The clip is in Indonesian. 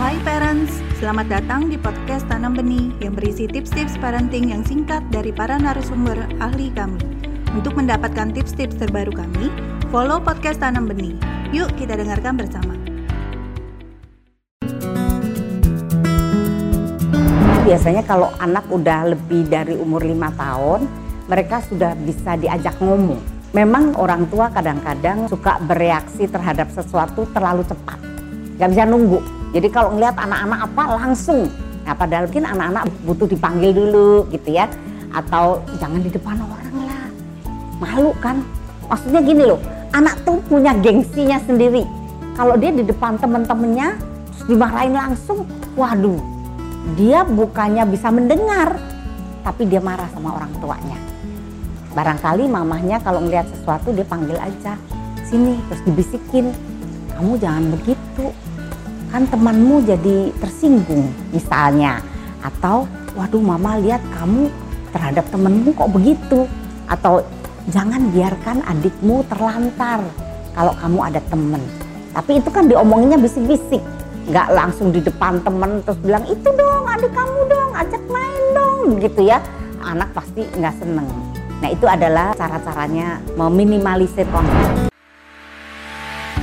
Hai parents, selamat datang di podcast Tanam Benih yang berisi tips-tips parenting yang singkat dari para narasumber ahli kami. Untuk mendapatkan tips-tips terbaru kami, follow podcast Tanam Benih. Yuk kita dengarkan bersama. Biasanya kalau anak udah lebih dari umur lima tahun, mereka sudah bisa diajak ngomong. Memang orang tua kadang-kadang suka bereaksi terhadap sesuatu terlalu cepat. Gak bisa nunggu. Jadi kalau ngeliat anak-anak apa langsung. Nah padahal mungkin anak-anak butuh dipanggil dulu gitu ya. Atau jangan di depan orang lah. Malu kan. Maksudnya gini loh, anak tuh punya gengsinya sendiri. Kalau dia di depan temen-temennya terus dimarahin langsung, waduh dia bukannya bisa mendengar, tapi dia marah sama orang tuanya. Barangkali mamahnya kalau melihat sesuatu dia panggil aja, sini terus dibisikin, kamu jangan begitu, kan temanmu jadi tersinggung misalnya. Atau waduh mama lihat kamu terhadap temenmu kok begitu. Atau jangan biarkan adikmu terlantar kalau kamu ada temen. Tapi itu kan diomonginnya bisik-bisik nggak langsung di depan temen terus bilang itu dong adik kamu dong ajak main dong gitu ya anak pasti nggak seneng nah itu adalah cara-caranya meminimalisir konflik